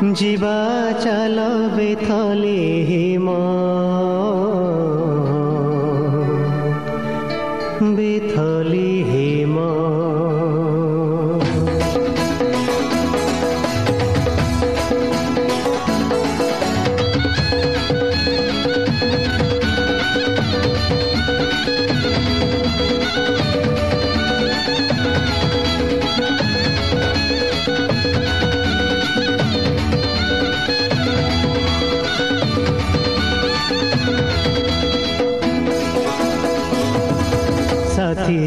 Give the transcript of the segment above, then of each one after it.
जीवा चलवि थले हिमा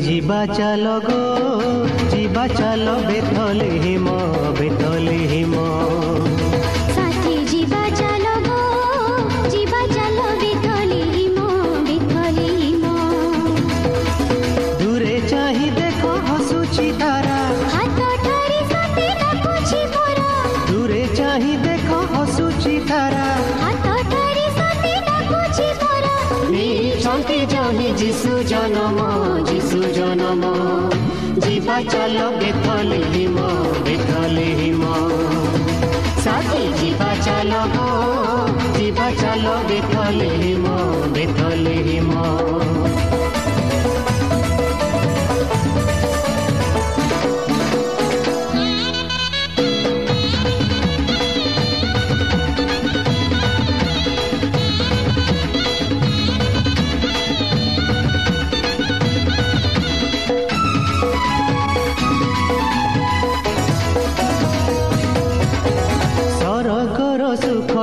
ଯିବା ଚାଲ ଗୋ ଯିବା ଚାଲ ବେଥଲେ ହେମ ଯିବା ଚାଲ ବେଥଲେ ହିମ ବେଥଲେ ହିମ ସାଥୀ ଯିବା ଚାଲ ଗୋ ଯିବା ଚାଲ ବେଥଲେ ହିମ ବେଥଲେ ହିମ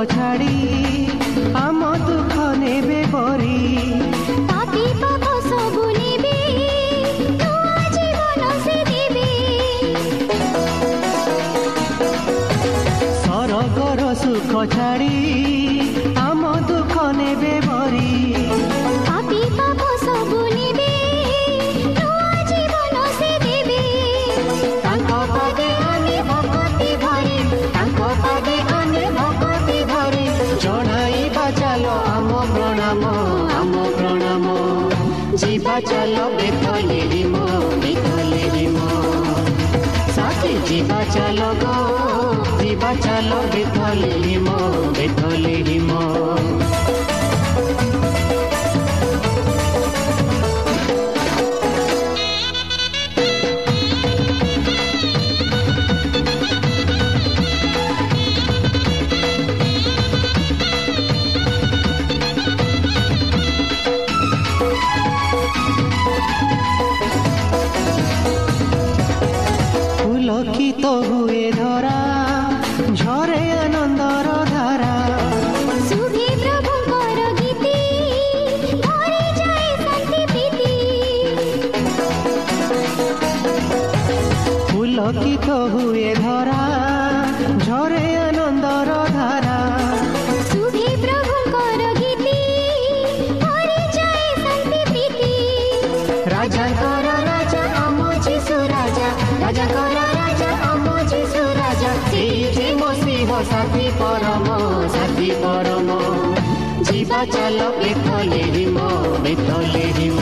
ଛାଡ଼ି ଆମ ଦୁଃଖ ନେବେ ବରି ପାପି ପାପ ସବୁ ନେବେ ନୂଆ ଜୀବନ ସେ ଦେବେ ସରଗର ସୁଖ ଛାଡ଼ି ଯିବା ଚାଲ ବେଥଲେ ହିମ ବେଥଲେ ହିମ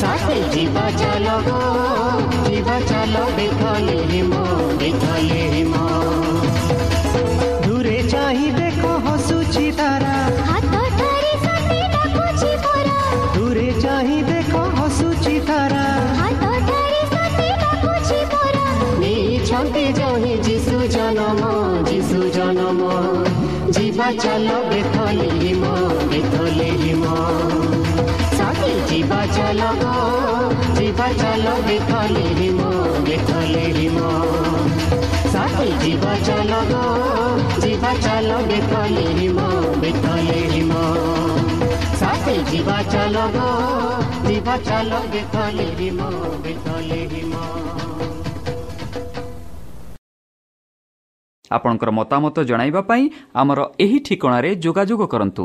ସାଥୀ ଯିବା ଚାଲ ଗୋ ଯିବା ଚାଲ ବେଥଲେ ହିମ ବେଥଲେ ହିମ ଦୂରେ ଚାହିଁ ଦେଖ ହସୁଛି ତାରା ହାତ ଧରି ସତେ ଡାକୁଛି ପରା ଦୂରେ ଚାହିଁ ଦେଖ ହସୁଛି ତାରା ହାତ ଧରି ସତେ ବେଥଲେହିମ ସାଥୀ ଯିବା ଚାଲ ଯିବା ଚାଲ ବେଥଲେହିମ ବେଥଲେହିମ ସାଥୀ ଯିବା ଚାଲ ଯିବା ଚାଲ ବେଥଲେହିମ ବେଥଲେହିମ ସାଥୀ ଯିବା ଚାଲ ଯିବା ଚାଲ ବେଥଲେହିମ ବେଥଲେହିମ ଆପଣଙ୍କର ମତାମତ ଜଣାଇବା ପାଇଁ ଆମର ଏହି ଠିକଣାରେ ଯୋଗାଯୋଗ କରନ୍ତୁ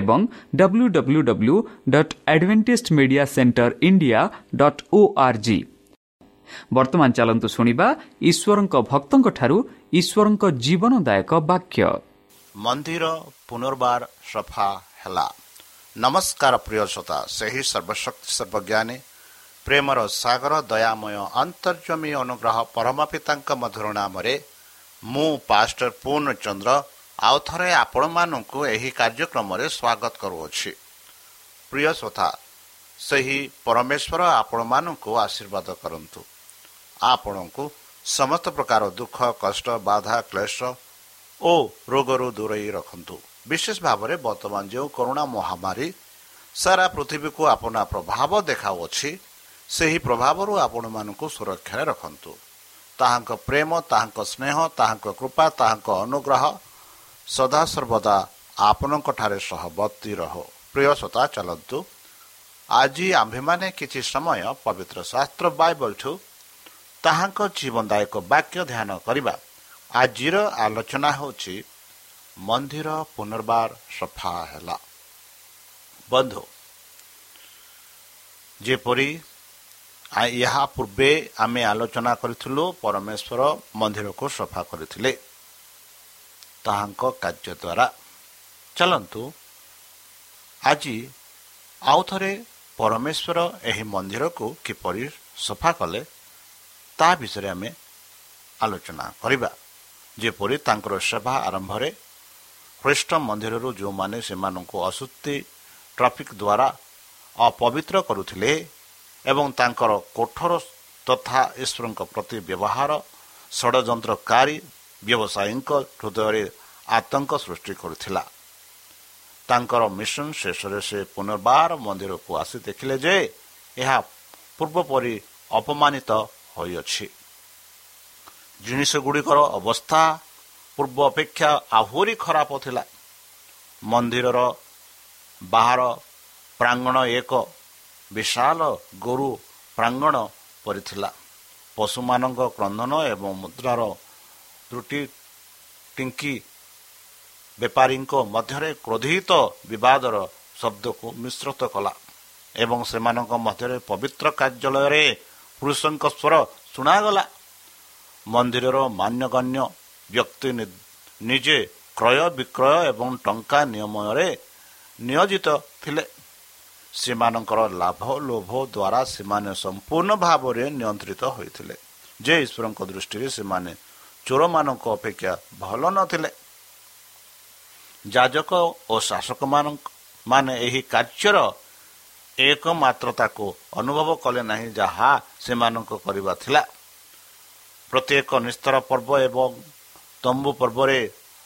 ଏବଂ W W W dot Adventist Media Centre India dot O R G ବର୍ତ୍ତମାନ ଚାଲନ୍ତୁ ଶୁଣିବା ଈଶ୍ୱରଙ୍କ ଭକ୍ତଙ୍କଠାରୁ ଈଶ୍ୱରଙ୍କ ଜୀବନଦାୟକ ବାକ୍ୟ ମନ୍ଦିର ପୁନର୍ବାର ସଫା ହେଲା ନମସ୍କାର ପ୍ରିୟ ଶ୍ରୋତା ସେହି ସର୍ବଶକ୍ତି ସର୍ବଜ୍ଞାନୀ ପ୍ରେମର ସାଗର ଦୟାମୟ ଅନ୍ତର୍ଜମୀ ଅନୁଗ୍ରହ ପରମ ପିତାଙ୍କ ମଧୁର ନାମରେ ମୁଁ ପାଷ୍ଟର ପୂର୍ଣ୍ଣଚନ୍ଦ୍ର ଆଉ ଥରେ ଆପଣମାନଙ୍କୁ ଏହି କାର୍ଯ୍ୟକ୍ରମରେ ସ୍ୱାଗତ କରୁଅଛି। ପ୍ରିୟ ଶ୍ରୋତା ସେହି ପରମେଶ୍ୱର ଆପଣମାନଙ୍କୁ ଆଶୀର୍ବାଦ କରନ୍ତୁ। ଆପଣଙ୍କୁ ସମସ୍ତ ପ୍ରକାର ଦୁଃଖ କଷ୍ଟ ବାଧା କ୍ଲେଶ ଓ ରୋଗରୁ ଦୂରେଇ ରଖନ୍ତୁ। ବିଶେଷ ଭାବରେ ବର୍ତ୍ତମାନ ଯେଉଁ କରୋନା ମହାମାରୀ ସାରା ପୃଥିବୀକୁ ଆପଣା ପ୍ରଭାବ ଦେଖାଉଅଛି ସେହି ପ୍ରଭାବରୁ ଆପଣମାନଙ୍କୁ ସୁରକ୍ଷାରେ ରଖନ୍ତୁ। ତାହାଙ୍କ ପ୍ରେମ ତାହାଙ୍କ ସ୍ନେହ ତାହାଙ୍କ କୃପା ତାହାଙ୍କ ଅନୁଗ୍ରହ ସଦାସର୍ବଦା ଆପଣଙ୍କଠାରେ ସହବର୍ତ୍ତୀ ରହ। ପ୍ରିୟ ଶ୍ରୋତା ଚାଲନ୍ତୁ। ଆଜି ଆମ୍ଭେମାନେ କିଛି ସମୟ ପବିତ୍ର ଶାସ୍ତ୍ର ବାଇବଲଠୁ ତାହାଙ୍କ ଜୀବନଦାୟକ ବାକ୍ୟ ଧ୍ୟାନ କରିବା। ଆଜିର ଆଲୋଚନା ହେଉଛି ମନ୍ଦିର ପୁନର୍ବାର ସଫା ହେଲା। ବନ୍ଧୁ ଯେପରି ଏହା ପୂର୍ବେ ଆମେ ଆଲୋଚନା କରିଥିଲୁ ପରମେଶ୍ୱର ମନ୍ଦିରକୁ ସଫା କରିଥିଲେ। ତାହାଙ୍କ କାର୍ଯ୍ୟ ଦ୍ୱାରା ଚାଲନ୍ତୁ ଆଜି ଆଉ ଥରେ ପରମେଶ୍ୱର ଏହି ମନ୍ଦିରକୁ କିପରି ସଫା କଲେ ତା ବିଷୟରେ ଆମେ ଆଲୋଚନା କରିବା ଯେପରି ତାଙ୍କର ସେବା ଆରମ୍ଭରେ ଖ୍ରୀଷ୍ଟ ମନ୍ଦିରରୁ ଯେଉଁମାନେ ସେମାନଙ୍କୁ ଅଶୁଦ୍ଧି ଟ୍ରାଫିକ୍ ଦ୍ୱାରା ଅପବିତ୍ର କରୁଥିଲେ ଏବଂ ତାଙ୍କର କୋଠର ତଥା ଈଶ୍ୱରଙ୍କ ପ୍ରତି ବ୍ୟବହାର ଷଡ଼ଯନ୍ତ୍ରକାରୀ ବ୍ୟବସାୟୀଙ୍କ ହୃଦୟରେ ଆତଙ୍କ ସୃଷ୍ଟି କରୁଥିଲା। ତାଙ୍କର ମିଶନ ଶେଷରେ ସେ ପୁନର୍ବାର ମନ୍ଦିରକୁ ଆସି ଦେଖିଲେ ଯେ ଏହା ପୂର୍ବ ପରି ଅପମାନିତ ହୋଇଅଛି। ଜିନିଷଗୁଡ଼ିକର ଅବସ୍ଥା ପୂର୍ବ ଅପେକ୍ଷା ଆହୁରି ଖରାପ ଥିଲା। ମନ୍ଦିରର ବାହାର ପ୍ରାଙ୍ଗଣ ଏକ ବିଶାଳ ଗୋରୁ ପ୍ରାଙ୍ଗଣ ପରିଥିଲା। ପଶୁମାନଙ୍କ କ୍ରନ୍ଦନ ଏବଂ ମୁଦ୍ରାର ତ୍ରୁଟି ଟିଙ୍କି ବେପାରୀଙ୍କ ମଧ୍ୟରେ କ୍ରୋଧିତ ବିବାଦର ଶବ୍ଦକୁ ମିଶ୍ରିତ କଲା ଏବଂ ସେମାନଙ୍କ ମଧ୍ୟରେ ପବିତ୍ର କାର୍ଯ୍ୟାଳୟରେ ପୁରୁଷଙ୍କ ସ୍ୱର ଶୁଣାଗଲା। ମନ୍ଦିରର ମାନ୍ୟଗଣ୍ୟ ବ୍ୟକ୍ତି ନିଜେ କ୍ରୟ ବିକ୍ରୟ ଏବଂ ଟଙ୍କା ନିୟମରେ ନିୟୋଜିତ ଥିଲେ। ସେମାନଙ୍କର ଲାଭ ଲୋଭ ଦ୍ୱାରା ସେମାନେ ସମ୍ପୂର୍ଣ୍ଣ ଭାବରେ ନିୟନ୍ତ୍ରିତ ହୋଇଥିଲେ। ଯେ ଈଶ୍ୱରଙ୍କ ଦୃଷ୍ଟିରେ ସେମାନେ ଚୋରମାନଙ୍କ ଅପେକ୍ଷା ଭଲ ନଥିଲେ। ଯାଜକ ଓ ଶାସକମାନଙ୍କ ମାନେ ଏହି କାର୍ଯ୍ୟର ଏକମାତ୍ରତାକୁ ଅନୁଭବ କଲେ ନାହିଁ ଯାହା ସେମାନଙ୍କ କରିବା ଥିଲା। ପ୍ରତ୍ୟେକ ନିସ୍ତର ପର୍ବ ଏବଂ ତମ୍ବୁ ପର୍ବରେ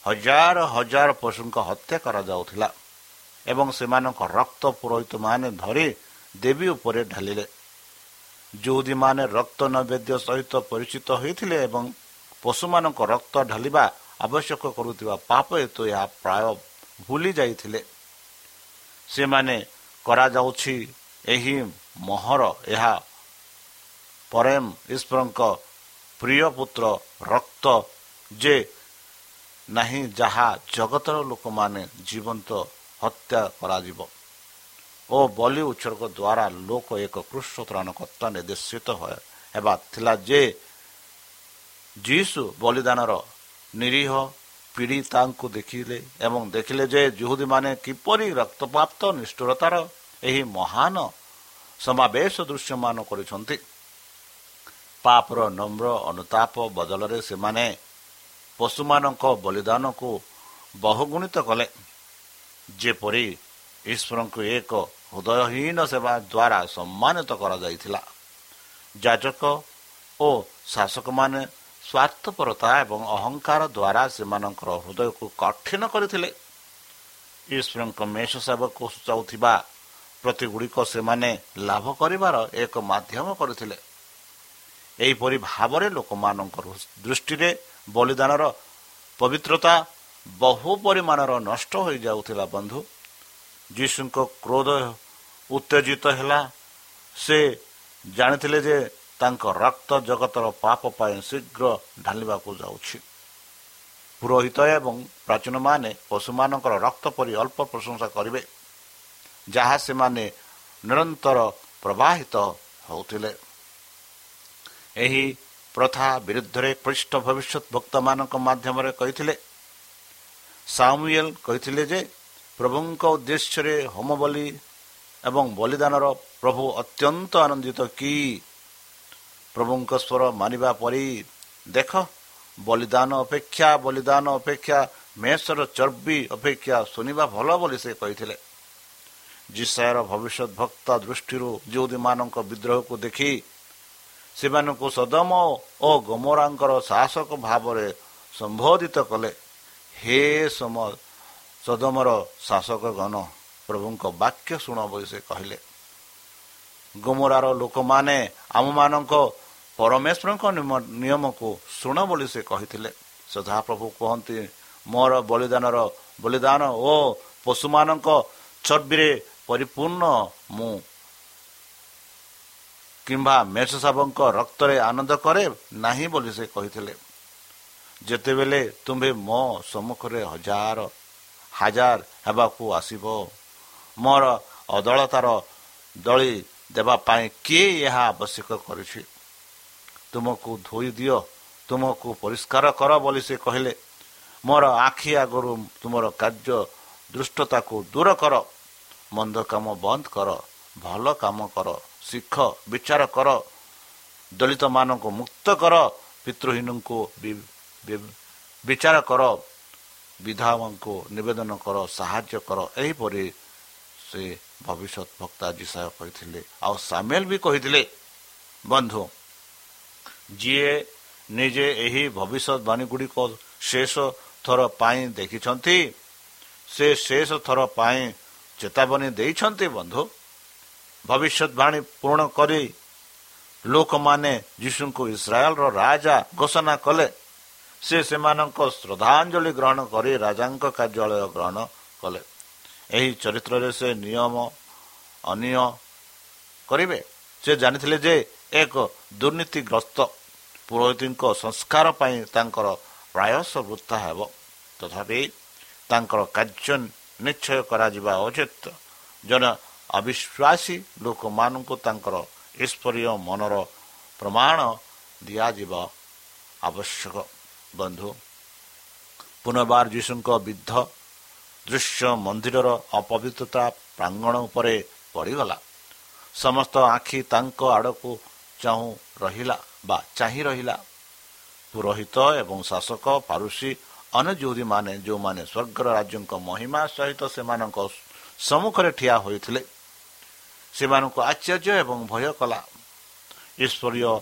ହଜାର ହଜାର ପଶୁଙ୍କ ହତ୍ୟା କରାଯାଉଥିଲା ଏବଂ ସେମାନଙ୍କ ରକ୍ତ ପୁରୋହିତମାନେ ଧରି ଦେବୀ ଉପରେ ଢାଲିଲେ। ଯେଉଁଦୀମାନେ ରକ୍ତ ନୈବେଦ୍ୟ ସହିତ ପରିଚିତ ହୋଇଥିଲେ ଏବଂ ପଶୁମାନଙ୍କ ରକ୍ତ ଢାଲିବା ଆବଶ୍ୟକ କରୁଥିବା ପାପ ହେତୁ ଏହା ପ୍ରାୟ ଭୁଲି ଯାଇଥିଲେ। ସେମାନେ କରାଯାଉଛି ଏହି ମହର। ଏହା ପରେମ ଈଶ୍ୱରଙ୍କ ପ୍ରିୟ ପୁତ୍ର ରକ୍ତ ଯେ ନାହିଁ ଯାହା ଜଗତର ଲୋକମାନେ ଜୀବନ୍ତ ହତ୍ୟା କରାଯିବ। ଓ ବଲି ଉତ୍ସର୍ଗ ଦ୍ୱାରା ଲୋକ ଏକ କୃଷ୍ଣ ତ୍ରାଣକର୍ତ୍ତା ନିର୍ଦ୍ଦେଶିତ ହେବା ଥିଲା ଯେ ଯୀଶୁ ବଳିଦାନର ନିରୀହ ପୀଡ଼ିତାଙ୍କୁ ଦେଖିଲେ ଏବଂ ଦେଖିଲେ ଯେ ଯୁହୁଦୀମାନେ କିପରି ରକ୍ତପ୍ରାପ୍ତ ନିଷ୍ଠୁରତାର ଏହି ମହାନ ସମାବେଶ ଦୃଶ୍ୟମାନ କରିଛନ୍ତି। ପାପର ନମ୍ର ଅନୁତାପ ବଦଳରେ ସେମାନେ ପଶୁମାନଙ୍କ ବଳିଦାନକୁ ବହୁଗୁଣିତ କଲେ। ଯେପରି ଈଶ୍ୱରଙ୍କୁ ଏକ ହୃଦୟହୀନ ସେବା ଦ୍ୱାରା ସମ୍ମାନିତ କରାଯାଇଥିଲା। ଯାଜକ ଓ ଶାସକମାନେ ସ୍ୱାର୍ଥପରତା ଏବଂ ଅହଙ୍କାର ଦ୍ୱାରା ସେମାନଙ୍କର ହୃଦୟକୁ କଠିନ କରିଥିଲେ। ଈଶ୍ୱରଙ୍କ ମେଷ ସେବାକୁ ସୂଚାଉଥିବା ପ୍ରତିଗୁଡ଼ିକ ସେମାନେ ଲାଭ କରିବାର ଏକ ମାଧ୍ୟମ କରିଥିଲେ। ଏହିପରି ଭାବରେ ଲୋକମାନଙ୍କର ଦୃଷ୍ଟିରେ ବଳିଦାନର ପବିତ୍ରତା ବହୁ ପରିମାଣର ନଷ୍ଟ ହୋଇଯାଉଥିଲା ବନ୍ଧୁ। ଯୀଶୁଙ୍କ କ୍ରୋଧ ଉତ୍ତେଜିତ ହେଲା। ସେ ଜାଣିଥିଲେ ଯେ ତାଙ୍କ ରକ୍ତ ଜଗତର ପାପ ପାଇଁ ଶୀଘ୍ର ଢାଲିବାକୁ ଯାଉଛି। ପୁରୋହିତ ଏବଂ ପ୍ରାଚୀନମାନେ ପଶୁମାନଙ୍କର ରକ୍ତ ପରି ଅଳ୍ପ ପ୍ରଶଂସା କରିବେ ଯାହା ସେମାନେ ନିରନ୍ତର ପ୍ରବାହିତ ହେଉଥିଲେ। ଏହି ପ୍ରଥା ବିରୁଦ୍ଧରେ ଖ୍ରୀଷ୍ଟ ଭବିଷ୍ୟତ ଭକ୍ତମାନଙ୍କ ମାଧ୍ୟମରେ କହିଥିଲେ। ସାମୁଏଲ କହିଥିଲେ ଯେ ପ୍ରଭୁଙ୍କ ଉଦ୍ଦେଶ୍ୟରେ ହୋମ ବଲି ଏବଂ ବଳିଦାନର ପ୍ରଭୁ ଅତ୍ୟନ୍ତ ଆନନ୍ଦିତ କି ପ୍ରଭୁଙ୍କ ସ୍ୱର ମାନିବା ପରି ଦେଖ ବଳିଦାନ ଅପେକ୍ଷା ବଳିଦାନ ଅପେକ୍ଷା ମେଷର ଚର୍ବି ଅପେକ୍ଷା ଶୁଣିବା ଭଲ ବୋଲି ସେ କହିଥିଲେ। ଜିସାୟର ଭବିଷ୍ୟତ ଭକ୍ତ ଦୃଷ୍ଟିରୁ ଯେଉଁଦୀମାନଙ୍କ ବିଦ୍ରୋହକୁ ଦେଖି ସେମାନଙ୍କୁ ସଦମ ଓ ଗମରାଙ୍କର ଶାସକ ଭାବରେ ସମ୍ବୋଧିତ କଲେ ହେ ସମ ସଦମର ଶାସକଗଣ ପ୍ରଭୁଙ୍କ ବାକ୍ୟ ଶୁଣ ବୋଲି ସେ କହିଲେ। ଗୁମରାର ଲୋକମାନେ ଆମମାନଙ୍କ ପରମେଶ୍ୱରଙ୍କ ନିୟମକୁ ଶୁଣ ବୋଲି ସେ କହିଥିଲେ। ସଦାପ୍ରଭୁ କୁହନ୍ତି ମୋର ବଳିଦାନର ବଳିଦାନ ଓ ପଶୁମାନଙ୍କ ଚର୍ବିରେ ପରିପୂର୍ଣ୍ଣ ମୁଁ। କିମ୍ବା ମେଷ ସାବଙ୍କ ରକ୍ତରେ ଆନନ୍ଦ କରେ ନାହିଁ ବୋଲି ସେ କହିଥିଲେ। ଯେତେବେଳେ ତୁମ୍ଭେ ମୋ ସମ୍ମୁଖରେ ହଜାର ହାଜାର ହେବାକୁ ଆସିବ ମୋର ଅଦଳତାର ଦଳି ଦେବା ପାଇଁ କିଏ ଏହା ଆବଶ୍ୟକ କରିଛି? ତୁମକୁ ଧୋଇ ଦିଅ ତୁମକୁ ପରିଷ୍କାର କର ବୋଲି ସେ କହିଲେ। ମୋର ଆଖି ଆଗରୁ ତୁମର କାର୍ଯ୍ୟ ଦୃଷ୍ଟତାକୁ ଦୂର କର ମନ୍ଦ କାମ ବନ୍ଦ କର ଭଲ କାମ କର ଶିଖ ବିଚାର କର ଦଳିତମାନଙ୍କୁ ମୁକ୍ତ କର ପିତୃହୀନଙ୍କୁ ବିଚାର କର ବିଧାମାନଙ୍କୁ ନିବେଦନ କର ସାହାଯ୍ୟ କର ଏହିପରି ସେ ଭବିଷ୍ୟତ ବକ୍ତା ଜିସାୟ କହିଥିଲେ ଆଉ ସାମିଲ ବି କହିଥିଲେ ବନ୍ଧୁ ଯିଏ ନିଜେ ଏହି ଭବିଷ୍ୟତବାଣୀ ଗୁଡ଼ିକ ଶେଷ ଥର ପାଇଁ ଦେଖିଛନ୍ତି ସେ ଶେଷ ଥର ପାଇଁ ଚେତାବନୀ ଦେଇଛନ୍ତି ବନ୍ଧୁ। ଭବିଷ୍ୟତବାଣୀ ପୂରଣ କରି ଲୋକମାନେ ଯୀଶୁଙ୍କୁ ଇସ୍ରାଏଲର ରାଜା ଘୋଷଣା କଲେ। ସେ ସେମାନଙ୍କ ଶ୍ରଦ୍ଧାଞ୍ଜଳି ଗ୍ରହଣ କରି ରାଜାଙ୍କ କାର୍ଯ୍ୟାଳୟ ଗ୍ରହଣ କଲେ। ଏହି ଚରିତ୍ରରେ ସେ ନିୟମ ଅନିୟ କରିବେ। ସେ ଜାଣିଥିଲେ ଯେ ଏକ ଦୁର୍ନୀତିଗ୍ରସ୍ତ ପୁରୋହିତଙ୍କ ସଂସ୍କାର ପାଇଁ ତାଙ୍କର ପ୍ରାୟସ ବୃଥା ହେବ ତଥାପି ତାଙ୍କର କାର୍ଯ୍ୟ ନିଶ୍ଚୟ କରାଯିବା ଉଚିତ ଜଣେ ଅବିଶ୍ୱାସୀ ଲୋକମାନଙ୍କୁ ତାଙ୍କର ଈଶ୍ୱରୀୟ ମନର ପ୍ରମାଣ ଦିଆଯିବା ଆବଶ୍ୟକ ବନ୍ଧୁ ପୁନର୍ବାର ଯୀଶୁଙ୍କ ବିଦ୍ଧ ଦୃଶ୍ୟ ମନ୍ଦିରର ଅପବିତ୍ରତା ପ୍ରାଙ୍ଗଣ ଉପରେ ପଡ଼ିଗଲା ସମସ୍ତ ଆଖି ତାଙ୍କ ଆଡ଼କୁ ଚାହୁଁ ରହିଲା ବା ଚାହିଁ ରହିଲା। ପୁରୋହିତ ଏବଂ ଶାସକ ପାରୁସି ଅନୁଯୋଗୀମାନେ ଯେଉଁମାନେ ସ୍ୱର୍ଗର ରାଜ୍ୟଙ୍କ ମହିମା ସହିତ ସେମାନଙ୍କ ସମ୍ମୁଖରେ ଠିଆ ହୋଇଥିଲେ ସେମାନଙ୍କୁ ଆଶ୍ଚର୍ଯ୍ୟ ଏବଂ ଭୟ କଲା। ଈଶ୍ୱରୀୟ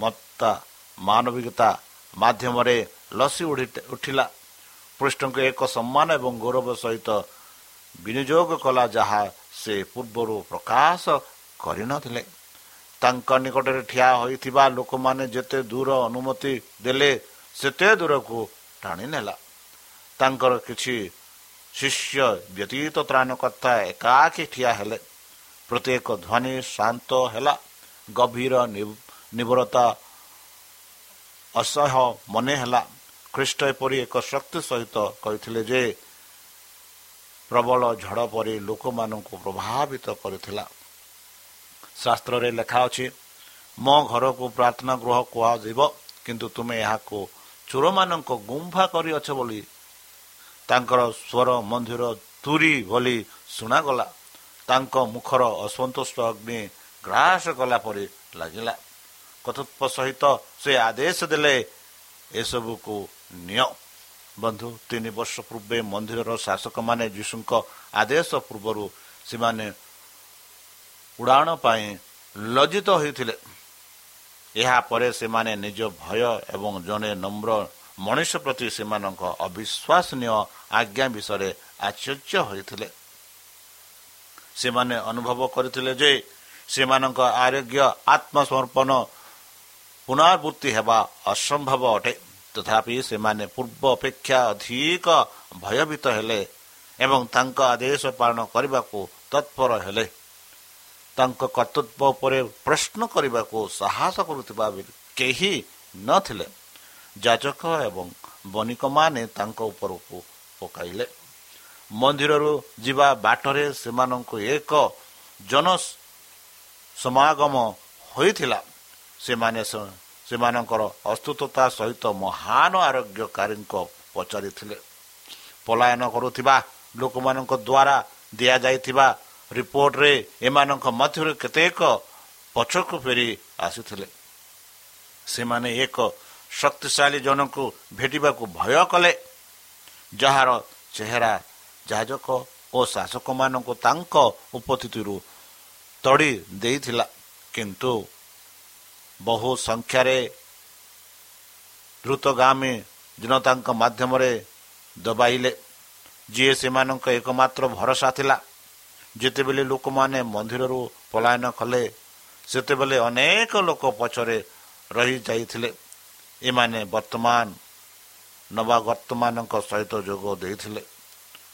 ମତ୍ତା ମାନବିକତା ମାଧ୍ୟମରେ ଲସି ଉଠିଲା। ପୃଷ୍ଠଙ୍କୁ ଏକ ସମ୍ମାନ ଏବଂ ଗୌରବ ସହିତ ବିନିଯୋଗ କଲା ଯାହା ସେ ପୂର୍ବରୁ ପ୍ରକାଶ କରିନଥିଲେ। ତାଙ୍କ ନିକଟରେ ଠିଆ ହୋଇଥିବା ଲୋକମାନେ ଯେତେ ଦୂର ଅନୁମତି ଦେଲେ ସେତେ ଦୂରକୁ ଟାଣି ନେଲା। ତାଙ୍କର କିଛି ଶିଷ୍ୟ ବ୍ୟତୀତ ତ୍ରାଣକର୍ତ୍ତା ଏକାକି ଠିଆ ହେଲେ। ପ୍ରତ୍ୟେକ ଧ୍ୱନି ଶାନ୍ତ ହେଲା। ଗଭୀର ନିବରତା ଅସହ୍ୟ ମନେ ହେଲା। ଖ୍ରୀଷ୍ଟ ଏପରି ଏକ ଶକ୍ତି ସହିତ କହିଥିଲେ ଯେ ପ୍ରବଳ ଝଡ଼ ପରି ଲୋକମାନଙ୍କୁ ପ୍ରଭାବିତ କରିଥିଲା। ଶାସ୍ତ୍ରରେ ଲେଖା ଅଛି ମୋ ଘରକୁ ପ୍ରାର୍ଥନା ଗୃହ କୁହାଯିବ କିନ୍ତୁ ତୁମେ ଏହାକୁ ଚୋରମାନଙ୍କ ଗୁମ୍ଫା କରିଅଛ ବୋଲି ତାଙ୍କର ସ୍ୱର ମନ୍ଦିର ତୁରି ଭଳି ଶୁଣାଗଲା। ତାଙ୍କ ମୁଖର ଅସନ୍ତୁଷ୍ଟ ଅଗ୍ନି ଗ୍ରାସ କଲା ପରି ଲାଗିଲା। କର୍ତ୍ତୃତ୍ୱ ସହିତ ସେ ଆଦେଶ ଦେଲେ ଏସବୁକୁ ନିଅ। ବନ୍ଧୁ ତିନି ବର୍ଷ ପୂର୍ବେ ମନ୍ଦିରର ଶାସକମାନେ ଯୀଶୁଙ୍କ ଆଦେଶ ପୂର୍ବରୁ ସେମାନେ ଉଡ଼ାଣ ପାଇଁ ଲଜ୍ଜିତ ହୋଇଥିଲେ। ଏହାପରେ ସେମାନେ ନିଜ ଭୟ ଏବଂ ଜଣେ ନମ୍ର ମଣିଷ ପ୍ରତି ସେମାନଙ୍କ ଅବିଶ୍ୱାସନୀୟ ଆଜ୍ଞା ବିଷୟରେ ଆଶ୍ଚର୍ଯ୍ୟ ହୋଇଥିଲେ। ସେମାନେ ଅନୁଭବ କରିଥିଲେ ଯେ ସେମାନଙ୍କ ଆରୋଗ୍ୟ ଆତ୍ମସମର୍ପଣ ପୁନରାବୃତ୍ତି ହେବା ଅସମ୍ଭବ ଅଟେ। ତଥାପି ସେମାନେ ପୂର୍ବ ଅପେକ୍ଷା ଅଧିକ ଭୟଭୀତ ହେଲେ ଏବଂ ତାଙ୍କ ଆଦେଶ ପାଳନ କରିବାକୁ ତତ୍ପର ହେଲେ। ତାଙ୍କ କର୍ତ୍ତୃତ୍ୱ ଉପରେ ପ୍ରଶ୍ନ କରିବାକୁ ସାହସ କରୁଥିବା କେହି ନଥିଲେ। ଯାଜକ ଏବଂ ବଣିକମାନେ ତାଙ୍କ ଉପରକୁ ପକାଇଲେ। ମନ୍ଦିରରୁ ଯିବା ବାଟରେ ସେମାନଙ୍କୁ ଏକ ଜନ ସମାଗମ ହୋଇଥିଲା। ସେମାନେ ସେମାନଙ୍କର ଅସ୍ତୁତତା ସହିତ ମହାନ ଆରୋଗ୍ୟକାରୀଙ୍କ ପଚାରିଥିଲେ। ପଳାୟନ କରୁଥିବା ଲୋକମାନଙ୍କ ଦ୍ୱାରା ଦିଆଯାଇଥିବା ରିପୋର୍ଟରେ ଏମାନଙ୍କ ମଧ୍ୟରୁ କେତେକ ପଛକୁ ଫେରି ଆସିଥିଲେ। ସେମାନେ ଏକ ଶକ୍ତିଶାଳୀ ଜଣକୁ ଭେଟିବାକୁ ଭୟ କଲେ ଯାହାର ଚେହେରା ଯାଜକ ଓ ଶାସକମାନଙ୍କୁ ତାଙ୍କ ଉପସ୍ଥିତିରୁ ତଡ଼ି ଦେଇଥିଲା। କିନ୍ତୁ ବହୁ ସଂଖ୍ୟାରେ ଦ୍ରୁତଗାମୀ ଜନତାଙ୍କ ମାଧ୍ୟମରେ ଦବାଇଲେ। ଯିଏ ସେମାନଙ୍କ ଏକମାତ୍ର ଭରସା ଥିଲା। ଯେତେବେଳେ ଲୋକମାନେ ମନ୍ଦିରରୁ ପଳାୟନ କଲେ ସେତେବେଳେ ଅନେକ ଲୋକ ପଛରେ ରହିଯାଇଥିଲେ ଏମାନେ ବର୍ତ୍ତମାନ ନବାଗର୍ତ୍ତମାନଙ୍କ ସହିତ ଯୋଗ ଦେଇଥିଲେ।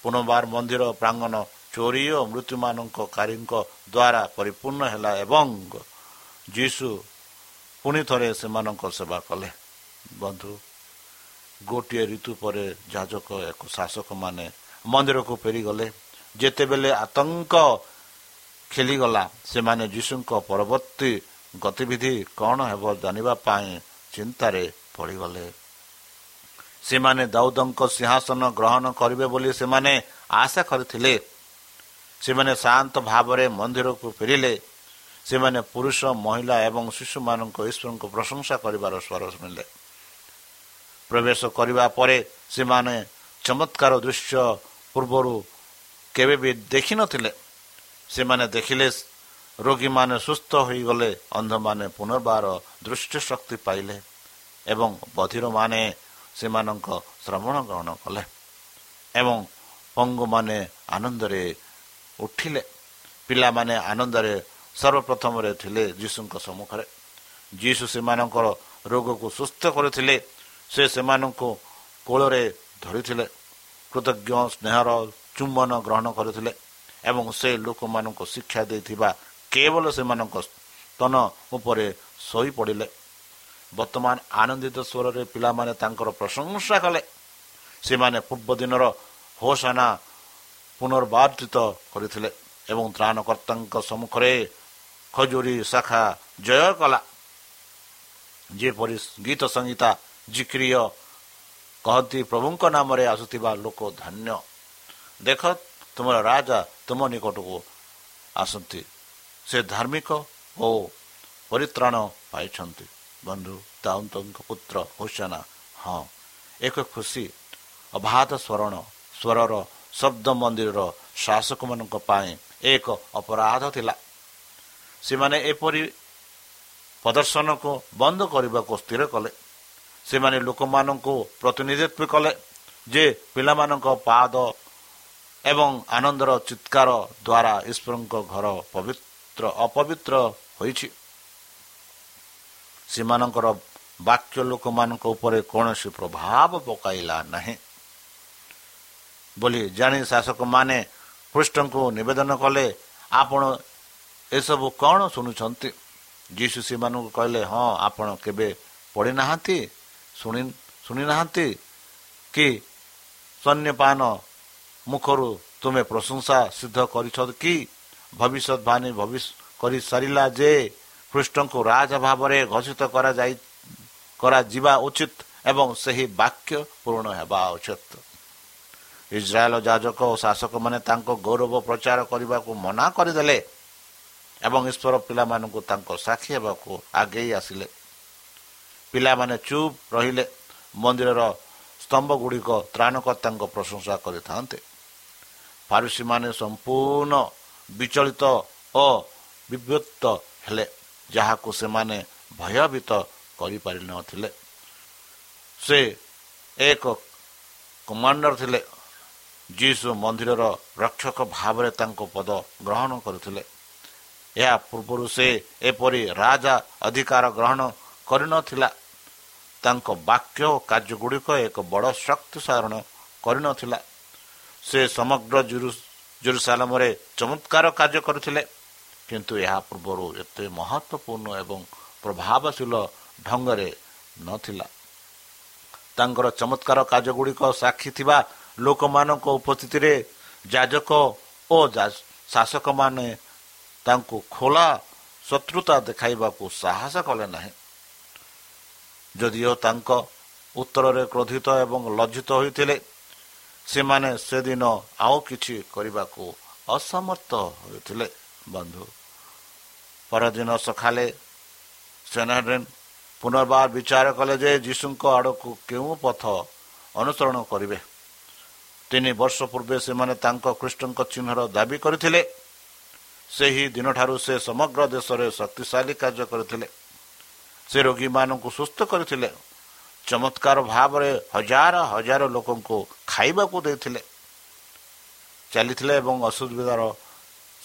ପୁନର୍ବାର ମନ୍ଦିର ପ୍ରାଙ୍ଗଣ ଚୋରି ଓ ମୃତ୍ୟୁମାନଙ୍କ କାରୀଙ୍କ ଦ୍ୱାରା ପରିପୂର୍ଣ୍ଣ ହେଲା ଏବଂ ଯୀଶୁ ପୁଣି ଥରେ ସେମାନଙ୍କ ସେବା କଲେ। ବନ୍ଧୁ ଗୋଟିଏ ଋତୁ ପରେ ଯାଜକ ଏକ ଶାସକମାନେ ମନ୍ଦିରକୁ ଫେରିଗଲେ। ଯେତେବେଳେ ଆତଙ୍କ ଖେଳିଗଲା ସେମାନେ ଯୀଶୁଙ୍କ ପରବର୍ତ୍ତୀ ଗତିବିଧି କ'ଣ ହେବ ଜାଣିବା ପାଇଁ ଚିନ୍ତାରେ ପଡ଼ିଗଲେ। ସେମାନେ ଦାଉଦଙ୍କ ସିଂହାସନ ଗ୍ରହଣ କରିବେ ବୋଲି ସେମାନେ ଆଶା କରିଥିଲେ। ସେମାନେ ଶାନ୍ତ ଭାବରେ ମନ୍ଦିରକୁ ଫେରିଲେ। ସେମାନେ ପୁରୁଷ ମହିଳା ଏବଂ ଶିଶୁମାନଙ୍କ ଈଶ୍ୱରଙ୍କୁ ପ୍ରଶଂସା କରିବାର ସ୍ୱର ଶୁଣିଲେ। ପ୍ରବେଶ କରିବା ପରେ ସେମାନେ ଚମତ୍କାର ଦୃଶ୍ୟ ପୂର୍ବରୁ କେବେ ବି ଦେଖିନଥିଲେ? ସେମାନେ ଦେଖିଲେ ରୋଗୀମାନେ ସୁସ୍ଥ ହୋଇଗଲେ ଅନ୍ଧମାନେ ପୁନର୍ବାର ଦୃଷ୍ଟି ଶକ୍ତି ପାଇଲେ ଏବଂ ବଧିରମାନେ ସେମାନଙ୍କ ଶ୍ରବଣ ଗ୍ରହଣ କଲେ ଏବଂ ପଙ୍ଗୁମାନେ ଆନନ୍ଦରେ ଉଠିଲେ। ପିଲାମାନେ ଆନନ୍ଦରେ ସର୍ବପ୍ରଥମରେ ଥିଲେ ଯୀଶୁଙ୍କ ସମ୍ମୁଖରେ। ଯୀଶୁ ସେମାନଙ୍କର ରୋଗକୁ ସୁସ୍ଥ କରିଥିଲେ ସେ ସେମାନଙ୍କୁ କୋଳରେ ଧରିଥିଲେ। କୃତଜ୍ଞ ସ୍ନେହର ଚୁମ୍ବନ ଗ୍ରହଣ କରିଥିଲେ ଏବଂ ସେ ଲୋକମାନଙ୍କୁ ଶିକ୍ଷା ଦେଇଥିବା କେବଳ ସେମାନଙ୍କ ସ୍ତନ ଉପରେ ଶୋଇପଡ଼ିଲେ। ବର୍ତ୍ତମାନ ଆନନ୍ଦିତ ସ୍ୱରରେ ପିଲାମାନେ ତାଙ୍କର ପ୍ରଶଂସା କଲେ। ସେମାନେ ପୂର୍ବ ଦିନର ହୋସାନା ପୁନର୍ବାର୍ଜିତ କରିଥିଲେ ଏବଂ ତ୍ରାଣକର୍ତ୍ତାଙ୍କ ସମ୍ମୁଖରେ ଖଜୁରୀ ଶାଖା ଜୟ କଲା। ଯେପରି ଗୀତ ସଂହିତା ଜିକ୍ରିୟ କହନ୍ତି ପ୍ରଭୁଙ୍କ ନାମରେ ଆସୁଥିବା ଲୋକ ଧନ୍ୟ। ଦେଖ ତୁମର ରାଜା ତୁମ ନିକଟକୁ ଆସନ୍ତି। ସେ ଧାର୍ମିକ ଓ ପରିତ୍ରାଣ ପାଇଛନ୍ତି। ବନ୍ଧୁ ଦାଉନ୍ତଙ୍କ ପୁତ୍ର ହୁସେନା ହଁ ଏକ ଖୁସି ଅବାଧ ସ୍ମରଣ ସ୍ୱରର ଶବ୍ଦ ମନ୍ଦିରର ଶାସକମାନଙ୍କ ପାଇଁ ଏକ ଅପରାଧ ଥିଲା। ସେମାନେ ଏପରି ପ୍ରଦର୍ଶନକୁ ବନ୍ଦ କରିବାକୁ ସ୍ଥିର କଲେ। ସେମାନେ ଲୋକମାନଙ୍କୁ ପ୍ରତିନିଧିତ୍ୱ କଲେ ଯେ ପିଲାମାନଙ୍କ ପାଦ ଏବଂ ଆନନ୍ଦର ଚିତ୍କାର ଦ୍ୱାରା ଈଶ୍ୱରଙ୍କ ଘର ପବିତ୍ର ଅପବିତ୍ର ହୋଇଛି। ସେମାନଙ୍କର ବାକ୍ୟ ଲୋକମାନଙ୍କ ଉପରେ କୌଣସି ପ୍ରଭାବ ପକାଇଲା ନାହିଁ। ବୋଲି ଜାଣି ଶାସକମାନେ ପୃଷ୍ଠଙ୍କୁ ନିବେଦନ କଲେ ଆପଣ ଏସବୁ କ'ଣ ଶୁଣୁଛନ୍ତି? ଯୀଶୁ ସେମାନଙ୍କୁ କହିଲେ ହଁ ଆପଣ କେବେ ପଢ଼ିନାହାନ୍ତି ଶୁଣି ଶୁଣିନାହାନ୍ତି କି? ସୈନ୍ୟପାନ ମୁଖରୁ ତୁମେ ପ୍ରଶଂସା ସିଦ୍ଧ କରିଛ କି? ଭବିଷ୍ୟତବାଣୀ କରିସାରିଲା ଯେ ପୃଷ୍ଠଙ୍କୁ ରାଜ ଭାବରେ ଘୋଷିତ କରାଯାଇ କରାଯିବା ଉଚିତ ଏବଂ ସେହି ବାକ୍ୟ ପୂରଣ ହେବା ଉଚିତ। ଇସ୍ରାଏଲ ଯାଜକ ଓ ଶାସକମାନେ ତାଙ୍କ ଗୌରବ ପ୍ରଚାର କରିବାକୁ ମନା କରିଦେଲେ ଏବଂ ଈଶ୍ୱର ପିଲାମାନଙ୍କୁ ତାଙ୍କ ସାକ୍ଷୀ ହେବାକୁ ଆଗେଇ ଆସିଲେ। ପିଲାମାନେ ଚୁପ୍ ରହିଲେ। ମନ୍ଦିରର ସ୍ତମ୍ଭ ଗୁଡ଼ିକ ତ୍ରାଣକର୍ତ୍ତାଙ୍କ ପ୍ରଶଂସା କରିଥାନ୍ତେ। ଫାରୁସୀମାନେ ସମ୍ପୂର୍ଣ୍ଣ ବିଚଳିତ ଓ ବିବ୍ୟକ୍ତ ହେଲେ ଯାହାକୁ ସେମାନେ ଭୟଭୀତ କରିପାରିନଥିଲେ। ସେ ଏକ କମାଣ୍ଡର ଥିଲେ। ଯୀଶୁ ମନ୍ଦିରର ରକ୍ଷକ ଭାବରେ ତାଙ୍କ ପଦ ଗ୍ରହଣ କରିଥିଲେ। ଏହା ପୂର୍ବରୁ ସେ ଏପରି ରାଜା ଅଧିକାର ଗ୍ରହଣ କରିନଥିଲା। ତାଙ୍କ ବାକ୍ୟ ଓ କାର୍ଯ୍ୟଗୁଡ଼ିକ ଏକ ବଡ଼ ଶକ୍ତି ସାରଣ କରିନଥିଲା। ସେ ସମଗ୍ର ଜୁରୁସାଲାମରେ ଚମତ୍କାର କାର୍ଯ୍ୟ କରିଥିଲେ କିନ୍ତୁ ଏହା ପୂର୍ବରୁ ଏତେ ମହତ୍ଵପୂର୍ଣ୍ଣ ଏବଂ ପ୍ରଭାବଶୀଳ ଢଙ୍ଗରେ ନଥିଲା। ତାଙ୍କର ଚମତ୍କାର କାର୍ଯ୍ୟଗୁଡ଼ିକ ସାକ୍ଷୀ ଥିବା ଲୋକମାନଙ୍କ ଉପସ୍ଥିତିରେ ଯାଜକ ଓ ଶାସକମାନେ ତାଙ୍କୁ ଖୋଲା ଶତ୍ରୁତା ଦେଖାଇବାକୁ ସାହସ କଲେ ନାହିଁ। ଯଦିଓ ତାଙ୍କ ଉତ୍ତରରେ କ୍ରୋଧିତ ଏବଂ ଲଜ୍ଜିତ ହୋଇଥିଲେ ସେମାନେ ସେଦିନ ଆଉ କିଛି କରିବାକୁ ଅସମର୍ଥ ହୋଇଥିଲେ ବନ୍ଧୁ ପରଦିନ ସକାଳେ ସେନାଡ୍ରେନ୍ ପୁନର୍ବାର ବିଚାର କଲେ ଯେ ଯୀଶୁଙ୍କ ଆଡ଼କୁ କେଉଁ ପଥ ଅନୁସରଣ କରିବେ। ତିନି ବର୍ଷ ପୂର୍ବେ ସେମାନେ ତାଙ୍କ କୃଷ୍ଣଙ୍କ ଚିହ୍ନର ଦାବି କରିଥିଲେ। ସେହି ଦିନଠାରୁ ସେ ସମଗ୍ର ଦେଶରେ ଶକ୍ତିଶାଳୀ କାର୍ଯ୍ୟ କରିଥିଲେ। ସେ ରୋଗୀମାନଙ୍କୁ ସୁସ୍ଥ କରିଥିଲେ। ଚମତ୍କାର ଭାବରେ ହଜାର ହଜାର ଲୋକଙ୍କୁ ଖାଇବାକୁ ଦେଇଥିଲେ। ଚାଲିଥିଲେ ଏବଂ ଅସୁବିଧାର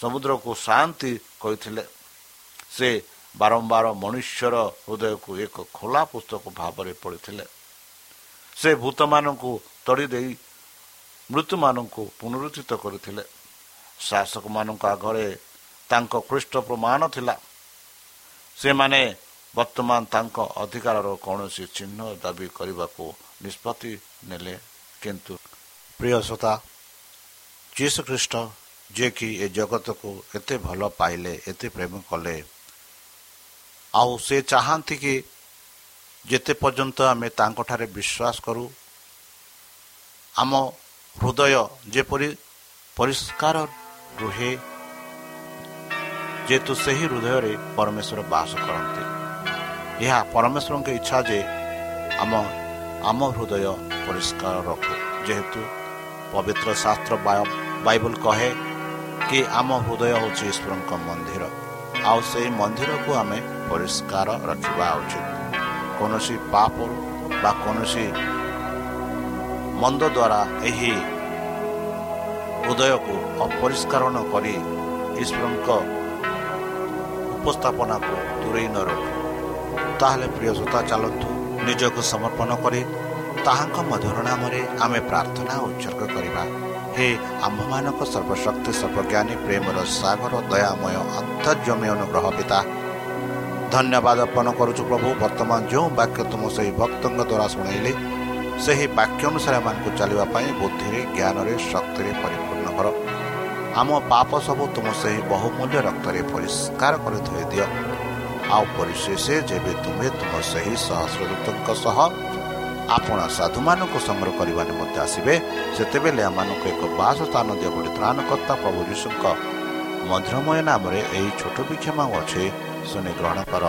ସମୁଦ୍ରକୁ ଶାନ୍ତି କହିଥିଲେ। ସେ ବାରମ୍ବାର ମନୁଷ୍ୟର ହୃଦୟକୁ ଏକ ଖୋଲା ପୁସ୍ତକ ଭାବରେ ପଢ଼ିଥିଲେ। ସେ ଭୂତମାନଙ୍କୁ ତଡ଼ି ଦେଇ ମୃତ୍ୟୁମାନଙ୍କୁ ପୁନରୁଦ୍ଧିତ କରିଥିଲେ। ଶାସକମାନଙ୍କ ଆଗରେ ତାଙ୍କ ଖ୍ରୀଷ୍ଟ ପ୍ରମାଣ ଥିଲା। ସେମାନେ ବର୍ତ୍ତମାନ ତାଙ୍କ ଅଧିକାରର କୌଣସି ଚିହ୍ନ ଦାବି କରିବାକୁ ନିଷ୍ପତ୍ତି ନେଲେ। କିନ୍ତୁ ପ୍ରିୟ ଶ୍ରୋତା ଯୀଶୁ ଖ୍ରୀଷ୍ଟ ଯିଏକି ଏ ଜଗତକୁ ଏତେ ଭଲ ପାଇଲେ ଏତେ ପ୍ରେମ କଲେ ଆଉ ସେ ଚାହାନ୍ତି କି ଯେତେ ପର୍ଯ୍ୟନ୍ତ ଆମେ ତାଙ୍କଠାରେ ବିଶ୍ୱାସ କରୁ ଆମ ହୃଦୟ ଯେପରି ପରିଷ୍କାର ରୁହେ ଯେହେତୁ ସେହି ହୃଦୟରେ ପରମେଶ୍ୱର ବାସ କରନ୍ତି। ଏହା ପରମେଶ୍ୱରଙ୍କ ଇଚ୍ଛା ଯେ ଆମ ଆମ ହୃଦୟ ପରିଷ୍କାର ରଖୁ। ଯେହେତୁ ପବିତ୍ର ଶାସ୍ତ୍ର ବାଇବଲ କହେ କି ଆମ ହୃଦୟ ହେଉଛି ଈଶ୍ୱରଙ୍କ ମନ୍ଦିର। ଆଉ ସେହି ମନ୍ଦିରକୁ ଆମେ ପରିଷ୍କାର ରଖିବା ଉଚିତ। କୌଣସି ପାପରୁ ବା କୌଣସି ମନ୍ଦ ଦ୍ୱାରା ଏହି ହୃଦୟକୁ ଅପରିଷ୍କାର ନ କରି ଈଶ୍ୱରଙ୍କ ଉପସ୍ଥାପନାକୁ ଦୂରେଇ ନ ରଖୁ। ତାହେଲେ ପ୍ରିୟ ଶ୍ରୋତା ଚାଲନ୍ତୁ ନିଜକୁ ସମର୍ପଣ କରି ତାହାଙ୍କ ମଧୁର ନାମରେ ଆମେ ପ୍ରାର୍ଥନା ଉତ୍ସର୍ଗ କରିବା। ହେ ଆମ୍ଭମାନଙ୍କ ସର୍ବଶକ୍ତି ସର୍ବଜ୍ଞାନୀ ପ୍ରେମର ସାଗର ଦୟାମୟ ଅନ୍ତର୍ଜମୀ ଅନୁଗ୍ରହ ପିତା। ଧନ୍ୟବାଦ ଅର୍ପଣ କରୁଛୁ ପ୍ରଭୁ ବର୍ତ୍ତମାନ ଯେଉଁ ବାକ୍ୟ ତୁମ ସେହି ଭକ୍ତଙ୍କ ଦ୍ୱାରା ଶୁଣାଇଲେ ସେହି ବାକ୍ୟ ଅନୁସାରେ ଏମାନଙ୍କୁ ଚାଲିବା ପାଇଁ ବୁଦ୍ଧିରେ ଜ୍ଞାନରେ ଶକ୍ତିରେ ପରିପୂର୍ଣ୍ଣ କର। ଆମ ପାପ ସବୁ ତୁମ ସେହି ବହୁମୂଲ୍ୟ ରକ୍ତରେ ପରିଷ୍କାର କରି ଧୋଇ ଦିଅ। ଆଉ ପରିଶେଷ ଯେବେ ତୁମେ ତୁମ ସେହି ସହସ୍ରଦୂତଙ୍କ ସହ ଆପଣ ସାଧୁମାନଙ୍କୁ ସଂଗ୍ରହ କରିବା ନିମନ୍ତେ ଆସିବେ ସେତେବେଳେ ଏମାନଙ୍କୁ ଏକ ବାସ ସ୍ଥାନ ଦିଅ ବୋଲି ତ୍ରାଣକର୍ତ୍ତା ପ୍ରଭୁ ଯୀଶୁଙ୍କ ମଧୁରମୟ ନାମରେ ଏହି ଛୋଟ ବିକ୍ଷମା ଅଛି ଶୁଣି ଗ୍ରହଣ କର।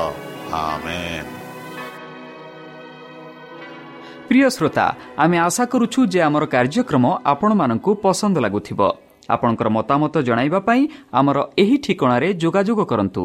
ପ୍ରିୟ ଶ୍ରୋତା ଆମେ ଆଶା କରୁଛୁ ଯେ ଆମର କାର୍ଯ୍ୟକ୍ରମ ଆପଣମାନଙ୍କୁ ପସନ୍ଦ ଲାଗୁଥିବ। ଆପଣଙ୍କର ମତାମତ ଜଣାଇବା ପାଇଁ ଆମର ଏହି ଠିକଣାରେ ଯୋଗାଯୋଗ କରନ୍ତୁ।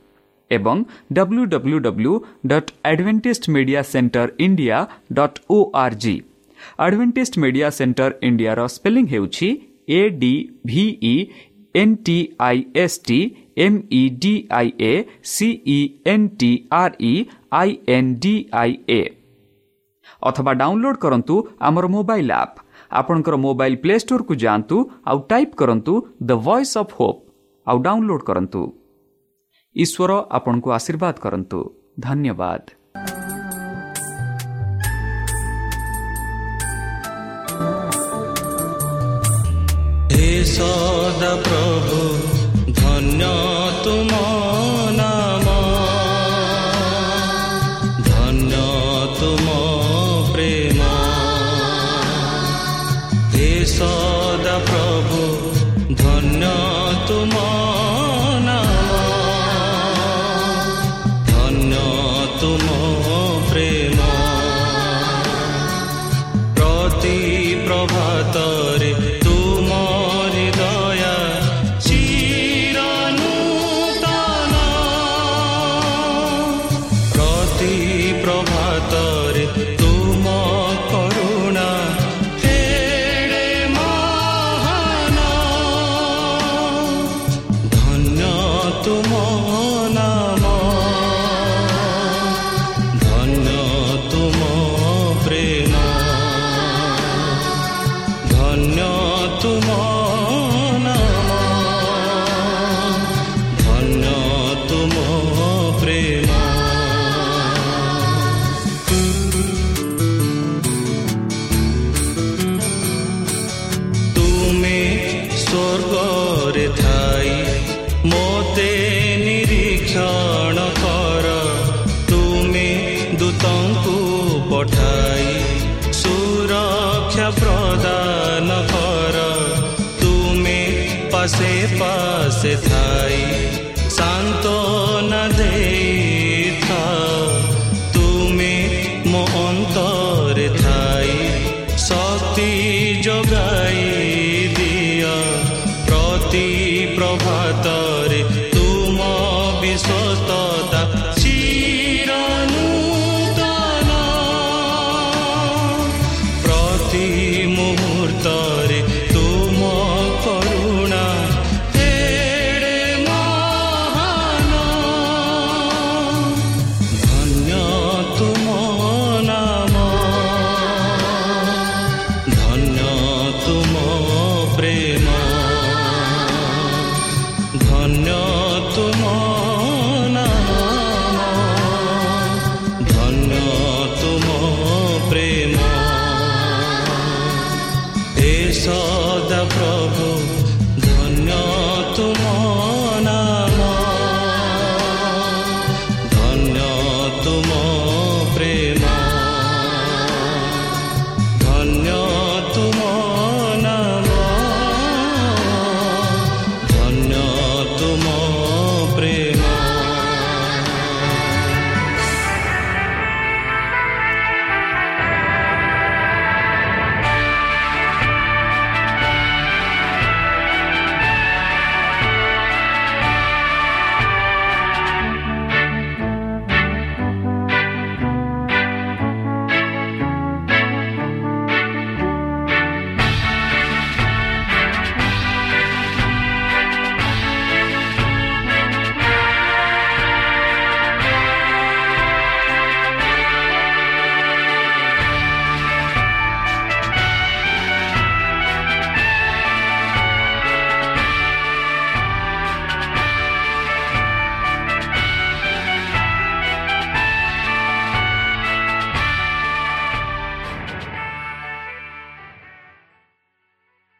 ଏବଂ W W W dot Adventist Media Centre India dot O R G advantage media centre ଇଣ୍ଡିଆର ସ୍ପେଲିଂ ହେଉଛି A D V E N T I S T M E D I A C E N T R E I N D I A ଅଥବା download କରନ୍ତୁ ଆମର mobile app ଆପଣଙ୍କର mobile play ଷ୍ଟୋର୍କୁ ଯାଆନ୍ତୁ ଆଉ type କରନ୍ତୁ the voice of Hope ଆଉ download କରନ୍ତୁ ଈଶ୍ୱର ଆପଣଙ୍କୁ ଆଶୀର୍ବାଦ କରନ୍ତୁ। ଧନ୍ୟବାଦ। ସଦା ପ୍ରଭୁ ଧନ୍ୟ ତୁମ ନାମ। ଧନ୍ୟ ତୁମ